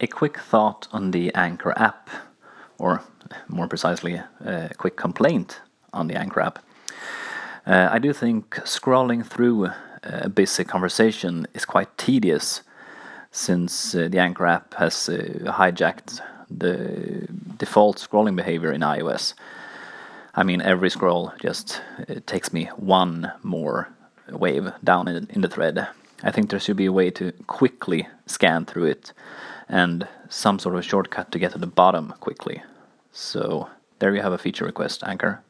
a quick thought on the Anchor app, or more precisely, a quick complaint on the Anchor app. Uh, I do think scrolling through a busy conversation is quite tedious since uh, the Anchor app has uh, hijacked the default scrolling behavior in iOS. I mean, every scroll just takes me one more wave down in, in the thread. I think there should be a way to quickly scan through it and some sort of shortcut to get to the bottom quickly. So there you have a feature request, Anchor.